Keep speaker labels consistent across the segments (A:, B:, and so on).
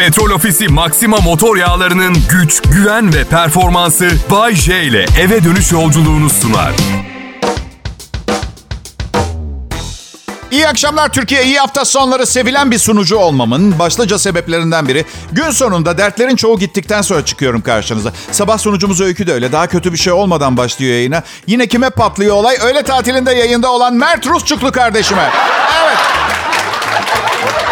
A: Petrol Ofisi Maxima motor yağlarının güç, güven ve performansı Bay J ile eve dönüş yolculuğunu sunar.
B: İyi akşamlar Türkiye. İyi hafta sonları sevilen bir sunucu olmamın başlıca sebeplerinden biri. Gün sonunda dertlerin çoğu gittikten sonra çıkıyorum karşınıza. Sabah sunucumuz Öykü de öyle. Daha kötü bir şey olmadan başlıyor yayına. Yine kime patlıyor olay? Öğle tatilinde yayında olan Mert Rusçuklu kardeşime. Evet.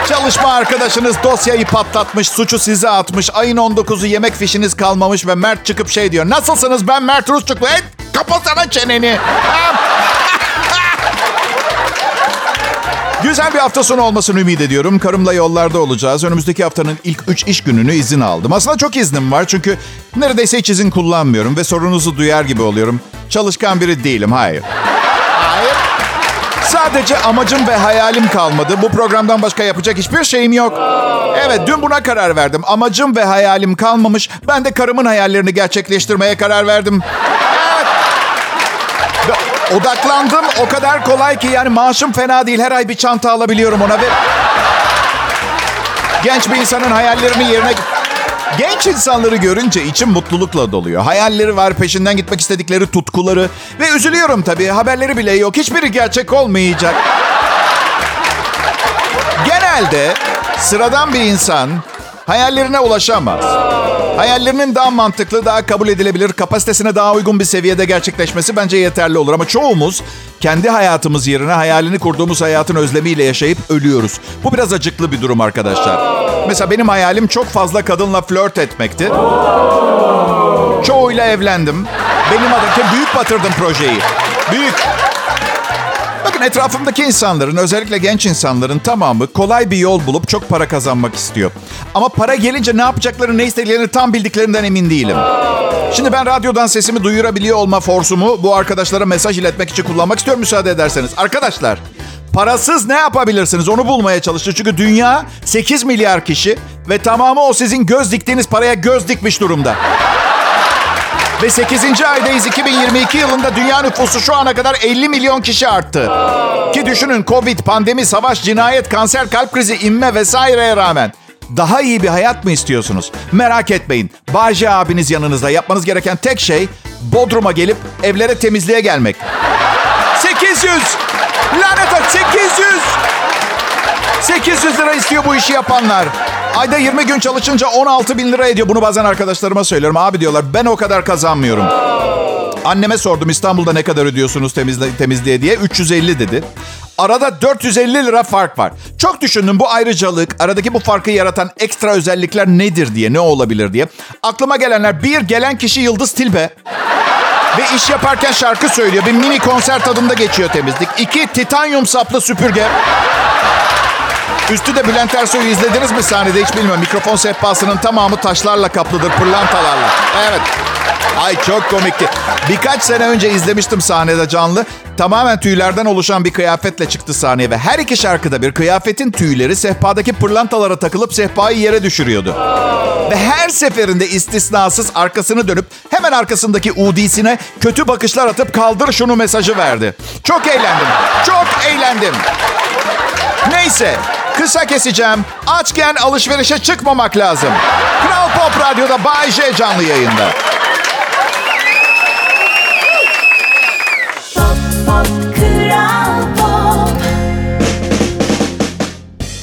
B: Çalışma arkadaşınız dosyayı patlatmış, suçu size atmış. Ayın 19'u yemek fişiniz kalmamış ve Mert çıkıp şey diyor. Nasılsınız ben Mert Rusçuklu. Et kapasana çeneni. Güzel bir hafta sonu olmasını ümit ediyorum. Karımla yollarda olacağız. Önümüzdeki haftanın ilk 3 iş gününü izin aldım. Aslında çok iznim var çünkü neredeyse hiç izin kullanmıyorum ve sorunuzu duyar gibi oluyorum. Çalışkan biri değilim, hayır. Sadece amacım ve hayalim kalmadı. Bu programdan başka yapacak hiçbir şeyim yok. Evet, dün buna karar verdim. Amacım ve hayalim kalmamış. Ben de karımın hayallerini gerçekleştirmeye karar verdim. Ve Odaklandım o kadar kolay ki yani maaşım fena değil. Her ay bir çanta alabiliyorum ona ve... Genç bir insanın hayallerini yerine... Genç insanları görünce içim mutlulukla doluyor. Hayalleri var, peşinden gitmek istedikleri tutkuları. Ve üzülüyorum tabii. Haberleri bile yok. Hiçbiri gerçek olmayacak. Genelde sıradan bir insan hayallerine ulaşamaz. Hayallerinin daha mantıklı, daha kabul edilebilir, kapasitesine daha uygun bir seviyede gerçekleşmesi bence yeterli olur. Ama çoğumuz kendi hayatımız yerine hayalini kurduğumuz hayatın özlemiyle yaşayıp ölüyoruz. Bu biraz acıklı bir durum arkadaşlar. Mesela benim hayalim çok fazla kadınla flört etmekti. Çoğuyla evlendim. Benim adım büyük batırdım projeyi. Büyük. Bakın etrafımdaki insanların, özellikle genç insanların tamamı kolay bir yol bulup çok para kazanmak istiyor. Ama para gelince ne yapacaklarını, ne istediklerini tam bildiklerinden emin değilim. Şimdi ben radyodan sesimi duyurabiliyor olma forsumu bu arkadaşlara mesaj iletmek için kullanmak istiyorum müsaade ederseniz. Arkadaşlar, parasız ne yapabilirsiniz onu bulmaya çalışın. Çünkü dünya 8 milyar kişi ve tamamı o sizin göz diktiğiniz paraya göz dikmiş durumda. Ve 8. aydayız 2022 yılında dünya nüfusu şu ana kadar 50 milyon kişi arttı. Ki düşünün Covid, pandemi, savaş, cinayet, kanser, kalp krizi, inme vesaireye rağmen. Daha iyi bir hayat mı istiyorsunuz? Merak etmeyin. Bağcı abiniz yanınızda. Yapmanız gereken tek şey Bodrum'a gelip evlere temizliğe gelmek. 800! Lanet et 800! 800 lira istiyor bu işi yapanlar. Ayda 20 gün çalışınca 16 bin lira ediyor. Bunu bazen arkadaşlarıma söylüyorum. Abi diyorlar ben o kadar kazanmıyorum. Anneme sordum İstanbul'da ne kadar ödüyorsunuz temizle, temizliğe diye. 350 dedi. Arada 450 lira fark var. Çok düşündüm bu ayrıcalık, aradaki bu farkı yaratan ekstra özellikler nedir diye, ne olabilir diye. Aklıma gelenler bir, gelen kişi Yıldız Tilbe. Ve iş yaparken şarkı söylüyor. Bir mini konser tadında geçiyor temizlik. İki, titanyum saplı süpürge. Üstü de Bülent Ersoy'u izlediniz mi sahnede hiç bilmiyorum. Mikrofon sehpasının tamamı taşlarla kaplıdır, pırlantalarla. Evet. Ay çok komikti. Birkaç sene önce izlemiştim sahnede canlı. Tamamen tüylerden oluşan bir kıyafetle çıktı sahneye ve her iki şarkıda bir kıyafetin tüyleri sehpadaki pırlantalara takılıp sehpayı yere düşürüyordu. Ve her seferinde istisnasız arkasını dönüp hemen arkasındaki udisine kötü bakışlar atıp kaldır şunu mesajı verdi. Çok eğlendim. Çok eğlendim. Neyse kısa keseceğim. Açken alışverişe çıkmamak lazım. Kral Pop Radyo'da Bay J canlı yayında.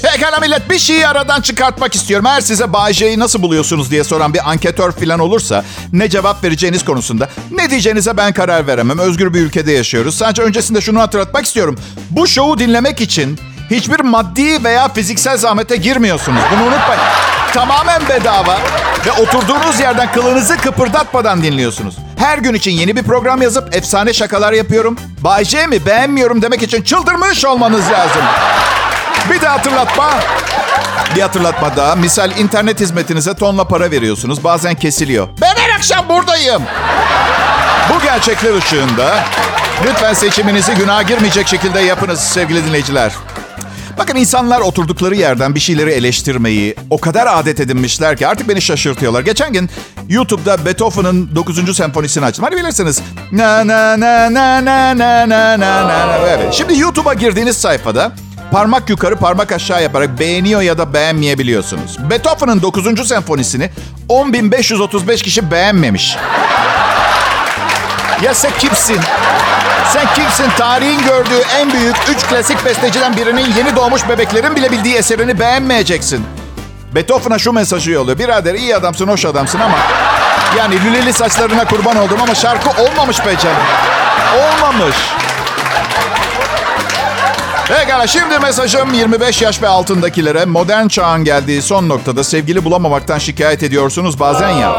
B: Pekala millet bir şeyi aradan çıkartmak istiyorum. Eğer size Bay J'yi nasıl buluyorsunuz diye soran bir anketör falan olursa ne cevap vereceğiniz konusunda ne diyeceğinize ben karar veremem. Özgür bir ülkede yaşıyoruz. Sadece öncesinde şunu hatırlatmak istiyorum. Bu şovu dinlemek için hiçbir maddi veya fiziksel zahmete girmiyorsunuz. Bunu unutmayın. Tamamen bedava ve oturduğunuz yerden kılınızı kıpırdatmadan dinliyorsunuz. Her gün için yeni bir program yazıp efsane şakalar yapıyorum. Bay J mi beğenmiyorum demek için çıldırmış olmanız lazım. Bir de hatırlatma. Bir hatırlatma daha. Misal internet hizmetinize tonla para veriyorsunuz. Bazen kesiliyor. Ben her akşam buradayım. Bu gerçekler ışığında lütfen seçiminizi günaha girmeyecek şekilde yapınız sevgili dinleyiciler. Bakın insanlar oturdukları yerden bir şeyleri eleştirmeyi o kadar adet edinmişler ki artık beni şaşırtıyorlar. Geçen gün YouTube'da Beethoven'ın 9. senfonisini açtım. Hani bilirsiniz. Na na na na na na na na na. Evet. Şimdi YouTube'a girdiğiniz sayfada parmak yukarı parmak aşağı yaparak beğeniyor ya da beğenmeyebiliyorsunuz. Beethoven'ın 9. senfonisini 10.535 kişi beğenmemiş. Ya sen kimsin? Sen kimsin? Tarihin gördüğü en büyük 3 klasik besteciden birinin yeni doğmuş bebeklerin bile bildiği eserini beğenmeyeceksin. Beethoven'a şu mesajı yolluyor. Birader iyi adamsın, hoş adamsın ama... Yani lüleli saçlarına kurban oldum ama şarkı olmamış be canım. Olmamış. Pekala şimdi mesajım 25 yaş ve altındakilere modern çağın geldiği son noktada sevgili bulamamaktan şikayet ediyorsunuz bazen ya.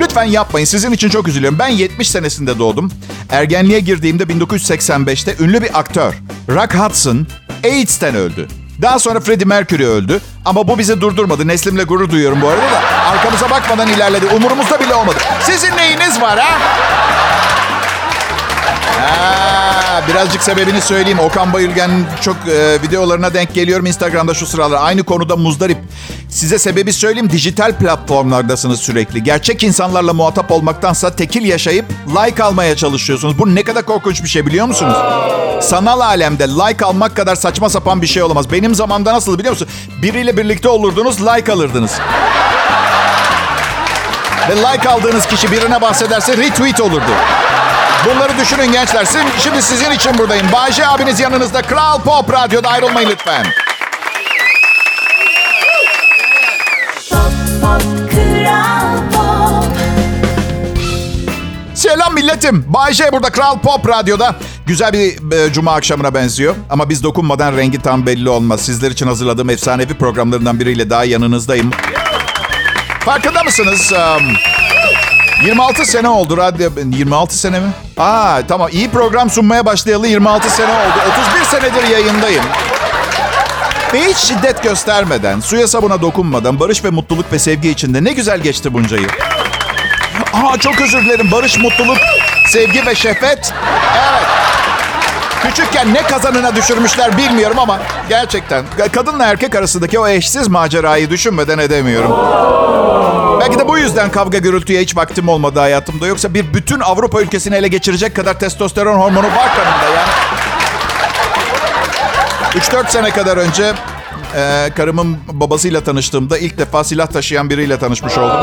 B: Lütfen yapmayın sizin için çok üzülüyorum. Ben 70 senesinde doğdum. Ergenliğe girdiğimde 1985'te ünlü bir aktör Rock Hudson AIDS'ten öldü. Daha sonra Freddie Mercury öldü. Ama bu bizi durdurmadı. Neslimle gurur duyuyorum bu arada da. Arkamıza bakmadan ilerledi. Umurumuzda bile olmadı. Sizin neyiniz var ha? Birazcık sebebini söyleyeyim. Okan Bayülgen çok e, videolarına denk geliyorum Instagram'da şu sıralar. Aynı konuda muzdarip. Size sebebi söyleyeyim. Dijital platformlardasınız sürekli. Gerçek insanlarla muhatap olmaktansa tekil yaşayıp like almaya çalışıyorsunuz. Bu ne kadar korkunç bir şey biliyor musunuz? Sanal alemde like almak kadar saçma sapan bir şey olamaz. Benim zamanda nasıl biliyor musun? Biriyle birlikte olurdunuz, like alırdınız. Ve like aldığınız kişi birine bahsederse retweet olurdu. Bunları düşünün gençler. Şimdi sizin için buradayım. Bayce abiniz yanınızda. Kral Pop Radyo'da ayrılmayın lütfen. Selam milletim. Bayce burada Kral Pop Radyo'da. Güzel bir e, cuma akşamına benziyor. Ama biz dokunmadan rengi tam belli olmaz. Sizler için hazırladığım efsanevi programlarından biriyle daha yanınızdayım. Farkında mısınız? Um, 26 sene oldu radyo. 26 sene mi? Aa tamam iyi program sunmaya başlayalı 26 sene oldu. 31 senedir yayındayım. Ve hiç şiddet göstermeden, suya sabuna dokunmadan, barış ve mutluluk ve sevgi içinde ne güzel geçti bunca yıl. Aa çok özür dilerim. Barış, mutluluk, sevgi ve şefet. Evet. Küçükken ne kazanına düşürmüşler bilmiyorum ama gerçekten kadınla erkek arasındaki o eşsiz macerayı düşünmeden edemiyorum. Belki de bu yüzden kavga gürültüye hiç vaktim olmadı hayatımda. Yoksa bir bütün Avrupa ülkesini ele geçirecek kadar testosteron hormonu var kanımda yani. 3-4 sene kadar önce e, karımın babasıyla tanıştığımda ilk defa silah taşıyan biriyle tanışmış oldum.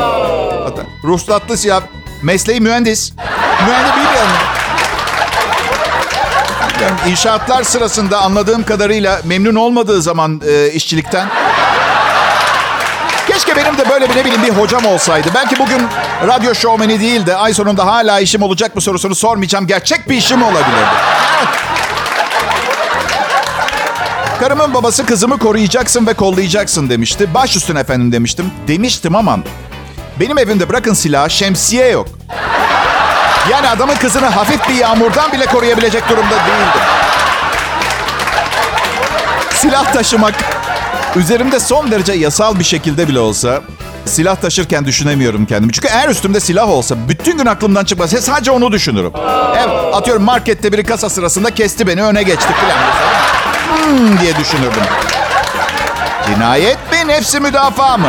B: Hatta ruhsatlı silah. Mesleği mühendis. Mühendis bilmiyorum. Yani inşaatlar sırasında anladığım kadarıyla memnun olmadığı zaman e, işçilikten Keşke benim de böyle bir ne bileyim bir hocam olsaydı. Belki bugün radyo şovmeni değil de ay sonunda hala işim olacak mı sorusunu sormayacağım. Gerçek bir işim olabilirdi. Karımın babası kızımı koruyacaksın ve kollayacaksın demişti. Baş üstüne efendim demiştim. Demiştim ama benim evimde bırakın silahı şemsiye yok. Yani adamın kızını hafif bir yağmurdan bile koruyabilecek durumda değildim. Silah taşımak üzerimde son derece yasal bir şekilde bile olsa silah taşırken düşünemiyorum kendimi. Çünkü eğer üstümde silah olsa bütün gün aklımdan çıkmaz. Sadece onu düşünürüm. Evet, atıyorum markette biri kasa sırasında kesti beni öne geçti falan. Hmm, diye düşünürdüm. Cinayet mi nefsi müdafaa mı?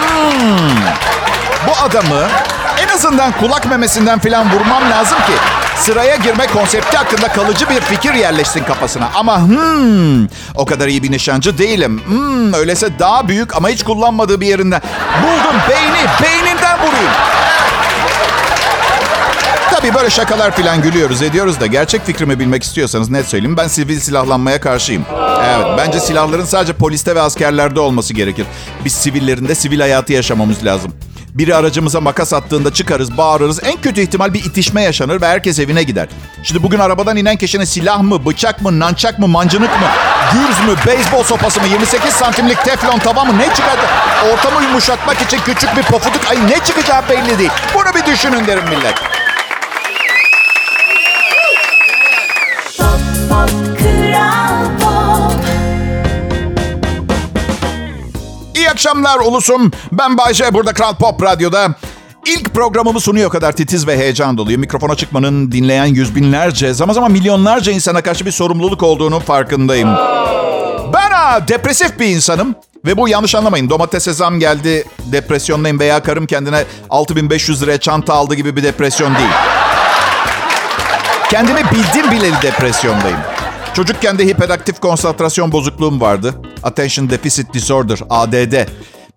B: Hmm. Bu adamı en azından kulak memesinden falan vurmam lazım ki sıraya girme konsepti hakkında kalıcı bir fikir yerleşsin kafasına. Ama hmm, o kadar iyi bir nişancı değilim. Hmm, öyleyse daha büyük ama hiç kullanmadığı bir yerinden. Buldum beyni, beyninden vurayım. Tabii böyle şakalar falan gülüyoruz ediyoruz da gerçek fikrimi bilmek istiyorsanız net söyleyeyim ben sivil silahlanmaya karşıyım. Evet bence silahların sadece poliste ve askerlerde olması gerekir. Biz sivillerin de sivil hayatı yaşamamız lazım. Biri aracımıza makas attığında çıkarız, bağırırız. En kötü ihtimal bir itişme yaşanır ve herkes evine gider. Şimdi bugün arabadan inen kişinin silah mı, bıçak mı, nançak mı, mancınık mı, gürz mü, beyzbol sopası mı, 28 santimlik teflon tava mı ne çıkardı? Ortamı yumuşatmak için küçük bir pofuduk ay ne çıkacağı belli değil. Bunu bir düşünün derim millet. Akşamlar ulusum. Ben Bayce burada Kral Pop Radyo'da. İlk programımı sunuyor kadar titiz ve heyecan doluyum. Mikrofona çıkmanın dinleyen yüz binlerce, zaman zaman milyonlarca insana karşı bir sorumluluk olduğunu farkındayım. Ben ha, depresif bir insanım. Ve bu yanlış anlamayın. Domatese zam geldi, depresyondayım veya karım kendine 6500 liraya çanta aldı gibi bir depresyon değil. Kendimi bildim bileli depresyondayım. Çocukken de hiperaktif konsantrasyon bozukluğum vardı. Attention Deficit Disorder, ADD.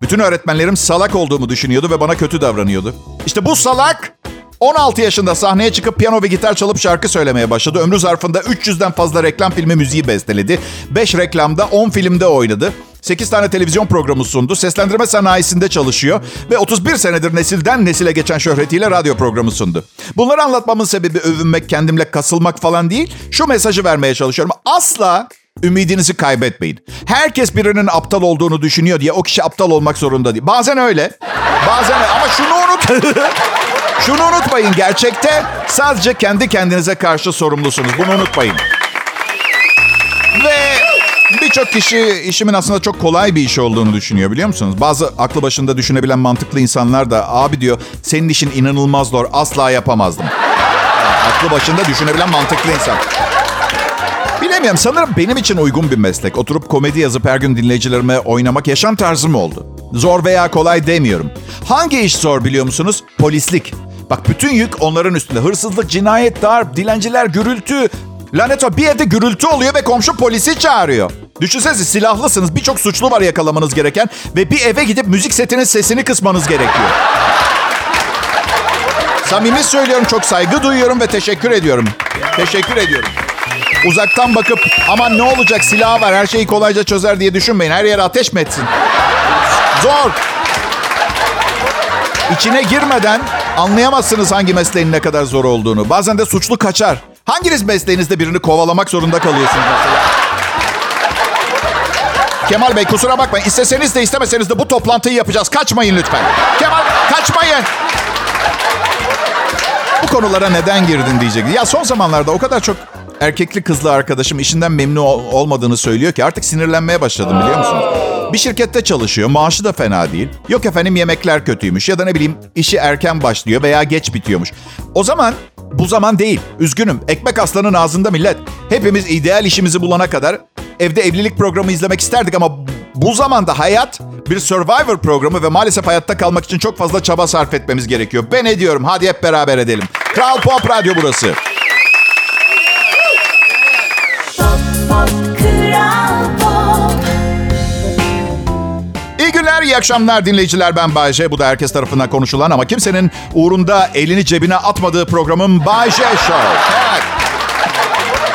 B: Bütün öğretmenlerim salak olduğumu düşünüyordu ve bana kötü davranıyordu. İşte bu salak 16 yaşında sahneye çıkıp piyano ve gitar çalıp şarkı söylemeye başladı. Ömrü zarfında 300'den fazla reklam filmi müziği besteledi. 5 reklamda 10 filmde oynadı. 8 tane televizyon programı sundu. Seslendirme sanayisinde çalışıyor. Ve 31 senedir nesilden nesile geçen şöhretiyle radyo programı sundu. Bunları anlatmamın sebebi övünmek, kendimle kasılmak falan değil. Şu mesajı vermeye çalışıyorum. Asla ümidinizi kaybetmeyin. Herkes birinin aptal olduğunu düşünüyor diye o kişi aptal olmak zorunda değil. Bazen öyle. Bazen. Ama şunu unut. şunu unutmayın. Gerçekte sadece kendi kendinize karşı sorumlusunuz. Bunu unutmayın. Ve birçok kişi işimin aslında çok kolay bir iş olduğunu düşünüyor biliyor musunuz? Bazı aklı başında düşünebilen mantıklı insanlar da abi diyor senin işin inanılmaz zor asla yapamazdım. Yani aklı başında düşünebilen mantıklı insan. Bilemiyorum sanırım benim için uygun bir meslek. Oturup komedi yazıp her gün dinleyicilerime oynamak yaşam tarzım oldu. Zor veya kolay demiyorum. Hangi iş zor biliyor musunuz? Polislik. Bak bütün yük onların üstünde. Hırsızlık, cinayet, darp, dilenciler, gürültü. Lanet o bir evde gürültü oluyor ve komşu polisi çağırıyor. Düşünsenize silahlısınız. Birçok suçlu var yakalamanız gereken. Ve bir eve gidip müzik setinin sesini kısmanız gerekiyor. Samimi söylüyorum çok saygı duyuyorum ve teşekkür ediyorum. Teşekkür ediyorum. Uzaktan bakıp aman ne olacak silah var her şeyi kolayca çözer diye düşünmeyin. Her yere ateş mi etsin? Zor. İçine girmeden anlayamazsınız hangi mesleğin ne kadar zor olduğunu. Bazen de suçlu kaçar. Hanginiz mesleğinizde birini kovalamak zorunda kalıyorsunuz mesela? Kemal Bey kusura bakmayın. İsteseniz de istemeseniz de bu toplantıyı yapacağız. Kaçmayın lütfen. Kemal kaçmayın. Bu konulara neden girdin diyecek. Ya son zamanlarda o kadar çok erkekli kızlı arkadaşım işinden memnun ol- olmadığını söylüyor ki artık sinirlenmeye başladım biliyor musunuz? Bir şirkette çalışıyor, maaşı da fena değil. Yok efendim yemekler kötüymüş ya da ne bileyim işi erken başlıyor veya geç bitiyormuş. O zaman bu zaman değil. Üzgünüm. Ekmek aslanın ağzında millet. Hepimiz ideal işimizi bulana kadar evde evlilik programı izlemek isterdik ama bu zamanda hayat bir Survivor programı ve maalesef hayatta kalmak için çok fazla çaba sarf etmemiz gerekiyor. Ben ediyorum. Hadi hep beraber edelim. Kral Pop Radyo burası. İyi günler, iyi akşamlar dinleyiciler. Ben Bayce. Bu da herkes tarafından konuşulan ama kimsenin uğrunda elini cebine atmadığı programım Bayce Show.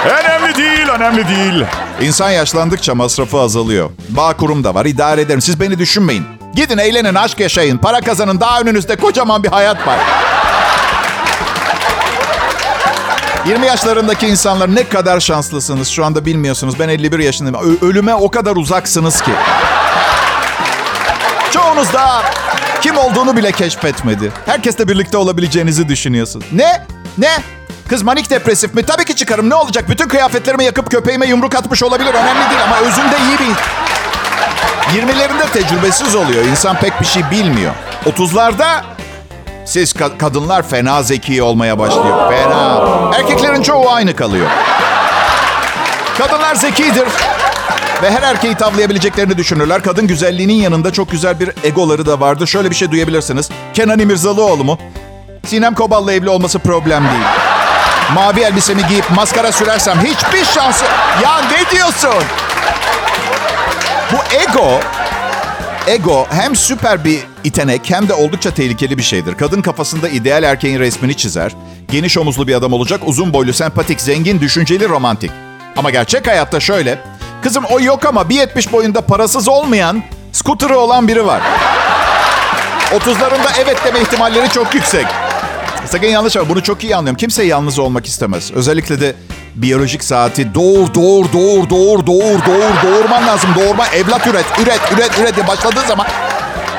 B: Evet. Önemli değil, önemli değil. İnsan yaşlandıkça masrafı azalıyor. Bağ kurum da var, idare ederim. Siz beni düşünmeyin. Gidin eğlenin, aşk yaşayın, para kazanın. Daha önünüzde kocaman bir hayat var. 20 yaşlarındaki insanlar ne kadar şanslısınız şu anda bilmiyorsunuz. Ben 51 yaşındayım. Ö- ölüme o kadar uzaksınız ki. Çoğunuz daha kim olduğunu bile keşfetmedi. Herkesle birlikte olabileceğinizi düşünüyorsun. Ne? Ne? Kız manik depresif mi? Tabii ki çıkarım. Ne olacak? Bütün kıyafetlerimi yakıp köpeğime yumruk atmış olabilir. Önemli değil ama özünde iyi bir... 20'lerinde tecrübesiz oluyor. İnsan pek bir şey bilmiyor. 30'larda siz ka- kadınlar fena zeki olmaya başlıyor. Fena. Erkeklerin çoğu aynı kalıyor. Kadınlar zekidir. Ve her erkeği tavlayabileceklerini düşünürler. Kadın güzelliğinin yanında çok güzel bir egoları da vardır. Şöyle bir şey duyabilirsiniz. Kenan İmirzalıoğlu mu? Sinem Kobal'la evli olması problem değil. Mavi elbisemi giyip maskara sürersem hiçbir şansı... Ya ne diyorsun? Bu ego Ego hem süper bir itenek hem de oldukça tehlikeli bir şeydir. Kadın kafasında ideal erkeğin resmini çizer. Geniş omuzlu bir adam olacak, uzun boylu, sempatik, zengin, düşünceli, romantik. Ama gerçek hayatta şöyle. Kızım o yok ama 1.70 boyunda parasız olmayan, skuterı olan biri var. 30'larında evet deme ihtimalleri çok yüksek. Sakın yanlış ama bunu çok iyi anlıyorum. Kimse yalnız olmak istemez. Özellikle de biyolojik saati doğur, doğur, doğur, doğur, doğur, doğur, doğurman lazım. Doğurma, evlat üret, üret, üret, üret diye başladığı zaman...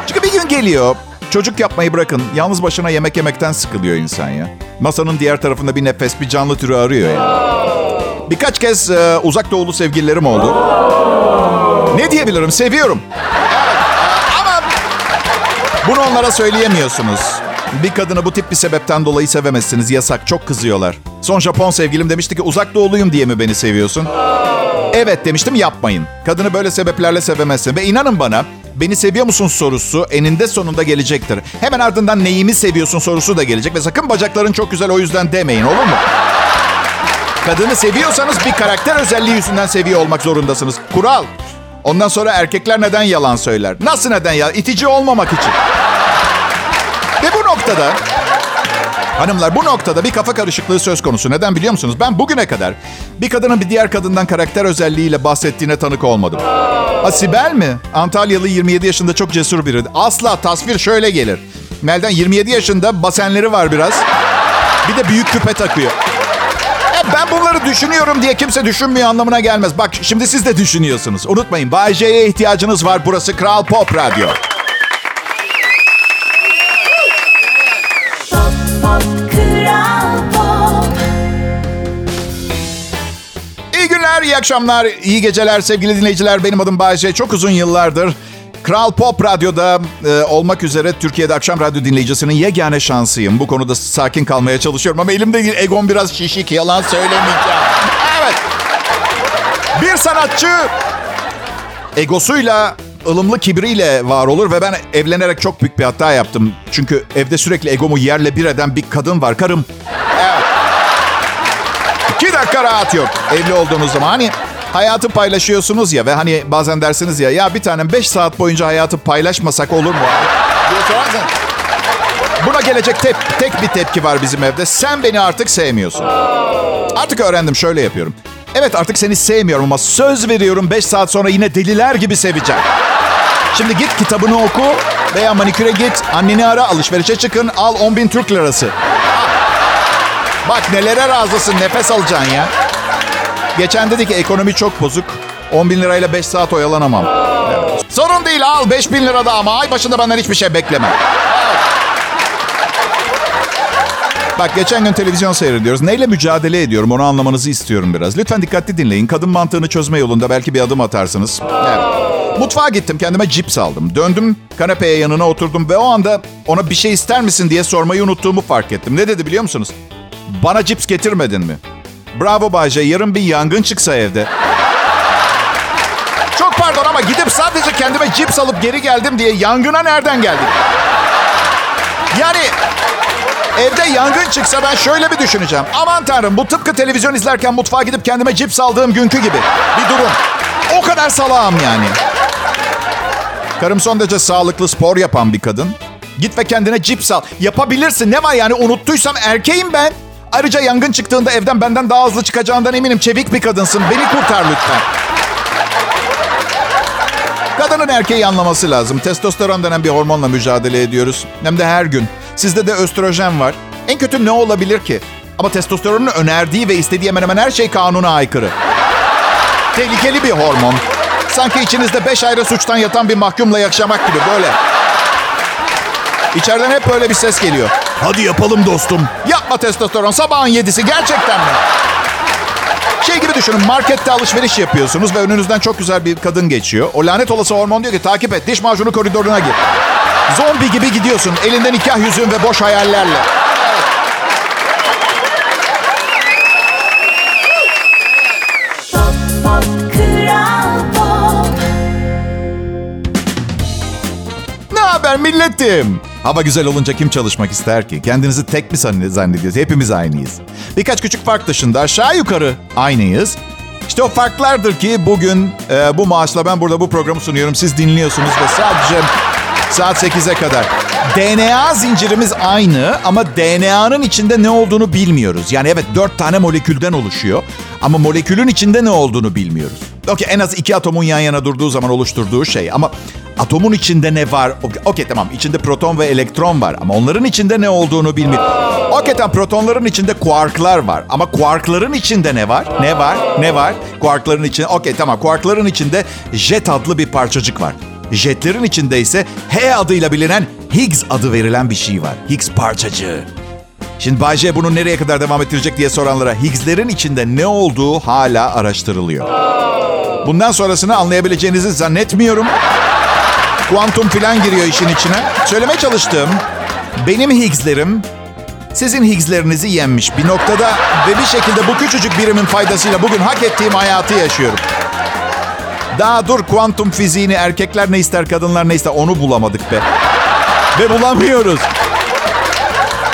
B: Çünkü bir gün geliyor, çocuk yapmayı bırakın. Yalnız başına yemek yemekten sıkılıyor insan ya. Masanın diğer tarafında bir nefes, bir canlı türü arıyor ya. Birkaç kez e, uzak doğulu sevgililerim oldu. Ne diyebilirim? Seviyorum. Ama bunu onlara söyleyemiyorsunuz. Bir kadını bu tip bir sebepten dolayı sevemezsiniz. Yasak. Çok kızıyorlar. Son Japon sevgilim demişti ki uzak doğuluyum diye mi beni seviyorsun? Evet demiştim yapmayın. Kadını böyle sebeplerle sevemezsin. Ve inanın bana beni seviyor musun sorusu eninde sonunda gelecektir. Hemen ardından neyimi seviyorsun sorusu da gelecek. Ve sakın bacakların çok güzel o yüzden demeyin olur mu? Kadını seviyorsanız bir karakter özelliği yüzünden seviyor olmak zorundasınız. Kural. Ondan sonra erkekler neden yalan söyler? Nasıl neden ya? İtici olmamak için. Ve bu noktada Hanımlar bu noktada bir kafa karışıklığı söz konusu. Neden biliyor musunuz? Ben bugüne kadar bir kadının bir diğer kadından karakter özelliğiyle bahsettiğine tanık olmadım. Ha Sibel mi? Antalyalı 27 yaşında çok cesur biri. Asla tasvir şöyle gelir. Melden 27 yaşında basenleri var biraz. Bir de büyük küpe takıyor. Ben bunları düşünüyorum diye kimse düşünmüyor anlamına gelmez. Bak şimdi siz de düşünüyorsunuz. Unutmayın Bay J'ye ihtiyacınız var. Burası Kral Pop Radyo.
C: Pop, pop, Kral Pop.
B: İyi günler, iyi akşamlar, iyi geceler sevgili dinleyiciler. Benim adım Bayece. Çok uzun yıllardır Kral Pop Radyo'da e, olmak üzere Türkiye'de akşam radyo dinleyicisinin yegane şansıyım. Bu konuda sakin kalmaya çalışıyorum ama elimde egom biraz şişik. Yalan söylemeyeceğim. Evet. Bir sanatçı egosuyla, ılımlı kibriyle var olur ve ben evlenerek çok büyük bir hata yaptım. Çünkü evde sürekli egomu yerle bir eden bir kadın var, karım. Evet. İki dakika rahat yok evli olduğunuz zaman. Hani hayatı paylaşıyorsunuz ya ve hani bazen dersiniz ya ya bir tanem 5 saat boyunca hayatı paylaşmasak olur mu? diye sorarsan, Buna gelecek tek, tek bir tepki var bizim evde. Sen beni artık sevmiyorsun. Artık öğrendim şöyle yapıyorum. Evet artık seni sevmiyorum ama söz veriyorum 5 saat sonra yine deliler gibi seveceğim. Şimdi git kitabını oku veya maniküre git. Anneni ara alışverişe çıkın al 10 bin Türk lirası. Bak nelere razısın nefes alacaksın ya. Geçen dedi ki ekonomi çok bozuk. 10 bin lirayla 5 saat oyalanamam. Evet. Sorun değil al 5 bin lira da ama ay başında benden hiçbir şey bekleme. Bak geçen gün televizyon seyrediyoruz. Neyle mücadele ediyorum onu anlamanızı istiyorum biraz. Lütfen dikkatli dinleyin. Kadın mantığını çözme yolunda belki bir adım atarsınız. Evet. Mutfağa gittim kendime cips aldım. Döndüm kanepeye yanına oturdum ve o anda ona bir şey ister misin diye sormayı unuttuğumu fark ettim. Ne dedi biliyor musunuz? Bana cips getirmedin mi? Bravo Bayce yarın bir yangın çıksa evde. Çok pardon ama gidip sadece kendime cips alıp geri geldim diye yangına nereden geldik? Yani evde yangın çıksa ben şöyle bir düşüneceğim. Aman tanrım bu tıpkı televizyon izlerken mutfağa gidip kendime cips aldığım günkü gibi. Bir durum. O kadar salağım yani. Karım son derece sağlıklı spor yapan bir kadın. Git ve kendine cips al. Yapabilirsin. Ne var yani unuttuysam erkeğim ben. Ayrıca yangın çıktığında evden benden daha hızlı çıkacağından eminim. Çevik bir kadınsın. Beni kurtar lütfen. Kadının erkeği anlaması lazım. Testosteron denen bir hormonla mücadele ediyoruz. Hem de her gün. Sizde de östrojen var. En kötü ne olabilir ki? Ama testosteronun önerdiği ve istediği hemen hemen her şey kanuna aykırı. Tehlikeli bir hormon. Sanki içinizde beş ayrı suçtan yatan bir mahkumla yaşamak gibi böyle. İçeriden hep böyle bir ses geliyor. Hadi yapalım dostum. Yapma testosteron sabahın yedisi gerçekten mi? Şey gibi düşünün markette alışveriş yapıyorsunuz ve önünüzden çok güzel bir kadın geçiyor. O lanet olası hormon diyor ki takip et diş macunu koridoruna gir. Zombi gibi gidiyorsun elinde nikah yüzüğün ve boş hayallerle. Haber milletim? Hava güzel olunca kim çalışmak ister ki? Kendinizi tek mi zann- zannediyorsunuz? Hepimiz aynıyız. Birkaç küçük fark dışında aşağı yukarı aynıyız. İşte o farklardır ki bugün e, bu maaşla ben burada bu programı sunuyorum. Siz dinliyorsunuz ve sadece saat 8'e kadar. DNA zincirimiz aynı ama DNA'nın içinde ne olduğunu bilmiyoruz. Yani evet dört tane molekülden oluşuyor ama molekülün içinde ne olduğunu bilmiyoruz. Okey en az iki atomun yan yana durduğu zaman oluşturduğu şey ama atomun içinde ne var? Okey tamam içinde proton ve elektron var ama onların içinde ne olduğunu bilmiyoruz. Okey tamam protonların içinde kuarklar var ama kuarkların içinde ne var? Ne var? Ne var? Kuarkların içinde okey tamam kuarkların içinde jet adlı bir parçacık var. Jetlerin içinde ise H adıyla bilinen Higgs adı verilen bir şey var. Higgs parçacığı. Şimdi Bay J bunu nereye kadar devam ettirecek diye soranlara Higgs'lerin içinde ne olduğu hala araştırılıyor. Bundan sonrasını anlayabileceğinizi zannetmiyorum. Kuantum filan giriyor işin içine. Söylemeye çalıştığım benim Higgs'lerim sizin Higgs'lerinizi yenmiş bir noktada ve bir şekilde bu küçücük birimin faydasıyla bugün hak ettiğim hayatı yaşıyorum. Daha dur kuantum fiziğini erkekler ne ister kadınlar ne ister onu bulamadık be. Ve bulamıyoruz.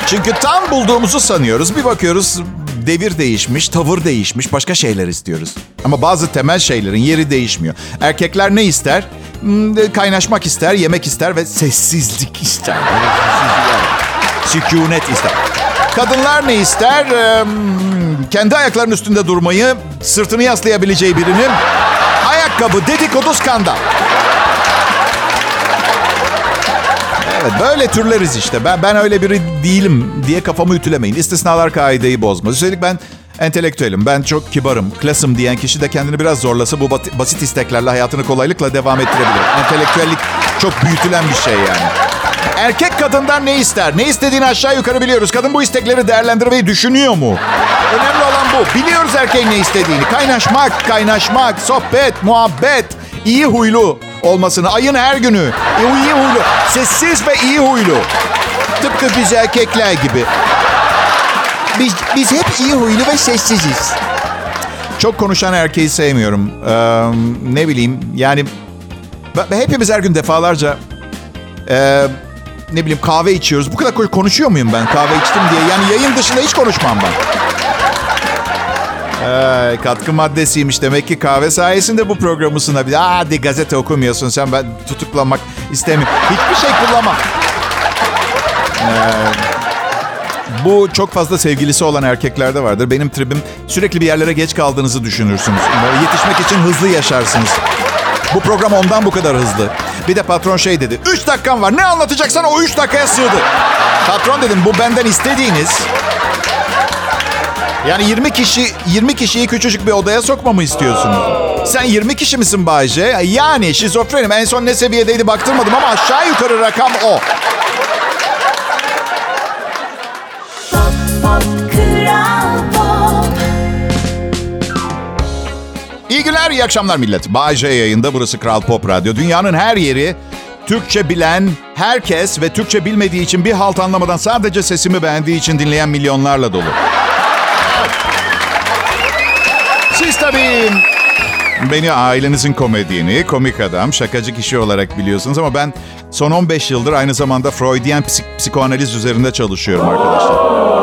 B: Çünkü tam bulduğumuzu sanıyoruz. Bir bakıyoruz devir değişmiş, tavır değişmiş, başka şeyler istiyoruz. Ama bazı temel şeylerin yeri değişmiyor. Erkekler ne ister? Hmm, Kaynaşmak ister, yemek ister ve sessizlik ister. Sükunet ister. Kadınlar ne ister? Ee, kendi ayaklarının üstünde durmayı, sırtını yaslayabileceği birinin ayakkabı, dedikodu, skandal. Evet böyle türleriz işte. Ben ben öyle biri değilim diye kafamı ütülemeyin. İstisnalar kaideyi bozmaz. Üstelik ben entelektüelim. Ben çok kibarım, klasım diyen kişi de kendini biraz zorlasa bu basit isteklerle hayatını kolaylıkla devam ettirebilir. Entelektüellik çok büyütülen bir şey yani. Erkek kadından ne ister? Ne istediğini aşağı yukarı biliyoruz. Kadın bu istekleri değerlendirmeyi düşünüyor mu? Önemli olan bu. Biliyoruz erkeğin ne istediğini. Kaynaşmak, kaynaşmak, sohbet, muhabbet, iyi huylu olmasını. Ayın her günü. İyi huylu. Sessiz ve iyi huylu. Tıpkı biz erkekler gibi. Biz, biz hep iyi huylu ve sessiziz. Çok konuşan erkeği sevmiyorum. Ee, ne bileyim yani hepimiz her gün defalarca ee, ne bileyim kahve içiyoruz. Bu kadar ko- konuşuyor muyum ben kahve içtim diye? Yani yayın dışında hiç konuşmam ben. Ee, katkı maddesiymiş. Demek ki kahve sayesinde bu programı sunabilir. Aa, hadi gazete okumuyorsun sen. Ben tutuklanmak istemiyorum. Hiçbir şey kullanmam. Ee, bu çok fazla sevgilisi olan erkeklerde vardır. Benim tribim sürekli bir yerlere geç kaldığınızı düşünürsünüz. Böyle yetişmek için hızlı yaşarsınız. Bu program ondan bu kadar hızlı. Bir de patron şey dedi. 3 dakikan var. Ne anlatacaksan o 3 dakikaya sığdı. Patron dedim bu benden istediğiniz yani 20 kişi 20 kişiyi küçücük bir odaya sokmamı istiyorsunuz. Sen 20 kişi misin Bayce? Yani şizofrenim. En son ne seviyedeydi baktırmadım ama aşağı yukarı rakam o. Günler, iyi akşamlar millet. Bayce yayında burası Kral Pop Radyo. Dünyanın her yeri Türkçe bilen herkes ve Türkçe bilmediği için bir halt anlamadan sadece sesimi beğendiği için dinleyen milyonlarla dolu. Siz tabii beni ailenizin komedyeni, komik adam, şakacı kişi olarak biliyorsunuz ama ben son 15 yıldır aynı zamanda Freudian psik- psikoanaliz üzerinde çalışıyorum arkadaşlar.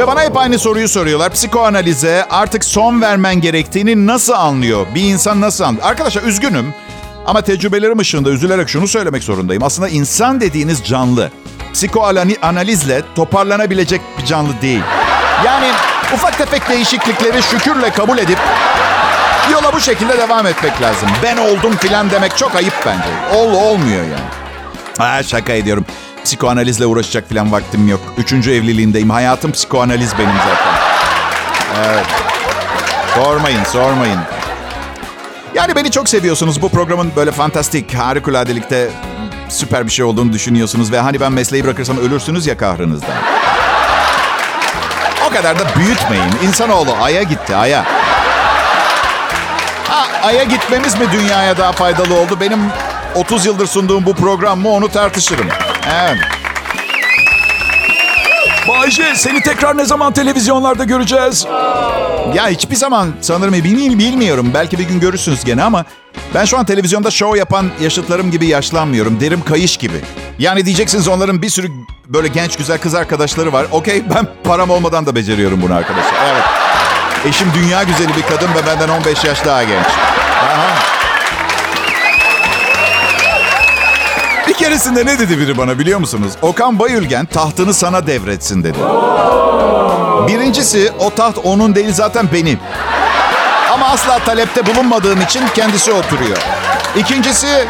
B: Ve bana hep aynı soruyu soruyorlar. Psikoanalize artık son vermen gerektiğini nasıl anlıyor? Bir insan nasıl anlıyor? Arkadaşlar üzgünüm ama tecrübelerim ışığında üzülerek şunu söylemek zorundayım. Aslında insan dediğiniz canlı. Psikoanalizle toparlanabilecek bir canlı değil. Yani ufak tefek değişiklikleri şükürle kabul edip yola bu şekilde devam etmek lazım. Ben oldum filan demek çok ayıp bence. Ol olmuyor yani. Ha, şaka ediyorum. Psikoanalizle uğraşacak filan vaktim yok. Üçüncü evliliğindeyim. Hayatım psikoanaliz benim zaten. Evet. Sormayın, sormayın. Yani beni çok seviyorsunuz. Bu programın böyle fantastik, harikuladelikte süper bir şey olduğunu düşünüyorsunuz. Ve hani ben mesleği bırakırsam ölürsünüz ya kahrınızdan. O kadar da büyütmeyin. İnsanoğlu Ay'a gitti, Ay'a. Ha, Ay'a gitmemiz mi dünyaya daha faydalı oldu? Benim 30 yıldır sunduğum bu program mı onu tartışırım. Evet.
D: Bayce seni tekrar ne zaman televizyonlarda göreceğiz?
B: Ya hiçbir zaman sanırım bilmiyorum, bilmiyorum. Belki bir gün görürsünüz gene ama ben şu an televizyonda show yapan yaşıtlarım gibi yaşlanmıyorum. Derim kayış gibi. Yani diyeceksiniz onların bir sürü böyle genç güzel kız arkadaşları var. Okey ben param olmadan da beceriyorum bunu arkadaşlar. Evet. Eşim dünya güzeli bir kadın ve benden 15 yaş daha genç. Keresinde ne dedi biri bana biliyor musunuz? Okan Bayülgen tahtını sana devretsin dedi. Birincisi o taht onun değil zaten benim. Ama asla talepte bulunmadığım için kendisi oturuyor. İkincisi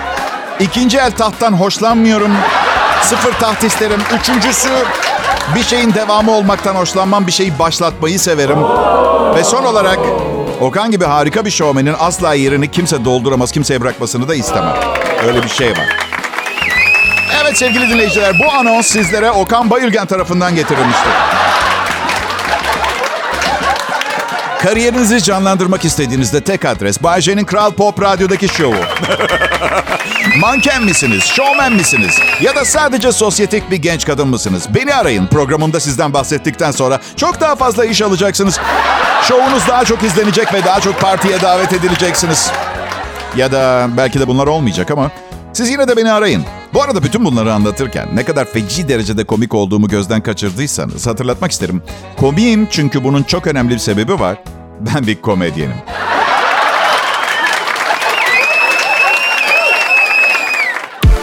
B: ikinci el tahttan hoşlanmıyorum. Sıfır taht isterim. Üçüncüsü bir şeyin devamı olmaktan hoşlanmam. Bir şeyi başlatmayı severim. Ve son olarak Okan gibi harika bir şovmenin asla yerini kimse dolduramaz, kimseye bırakmasını da istemem. Öyle bir şey var. Evet sevgili dinleyiciler bu anons sizlere Okan Bayülgen tarafından getirilmiştir. Kariyerinizi canlandırmak istediğinizde tek adres Bay J'nin Kral Pop Radyo'daki şovu. Manken misiniz, şovmen misiniz ya da sadece sosyetik bir genç kadın mısınız? Beni arayın. Programımda sizden bahsettikten sonra çok daha fazla iş alacaksınız. Şovunuz daha çok izlenecek ve daha çok partiye davet edileceksiniz. Ya da belki de bunlar olmayacak ama siz yine de beni arayın. Bu arada bütün bunları anlatırken ne kadar feci derecede komik olduğumu gözden kaçırdıysanız hatırlatmak isterim. Komiyim çünkü bunun çok önemli bir sebebi var. Ben bir komedyenim.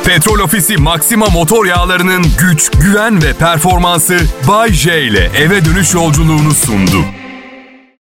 A: Petrol Ofisi Maxima motor yağlarının güç, güven ve performansı Bay J ile eve dönüş yolculuğunu sundu.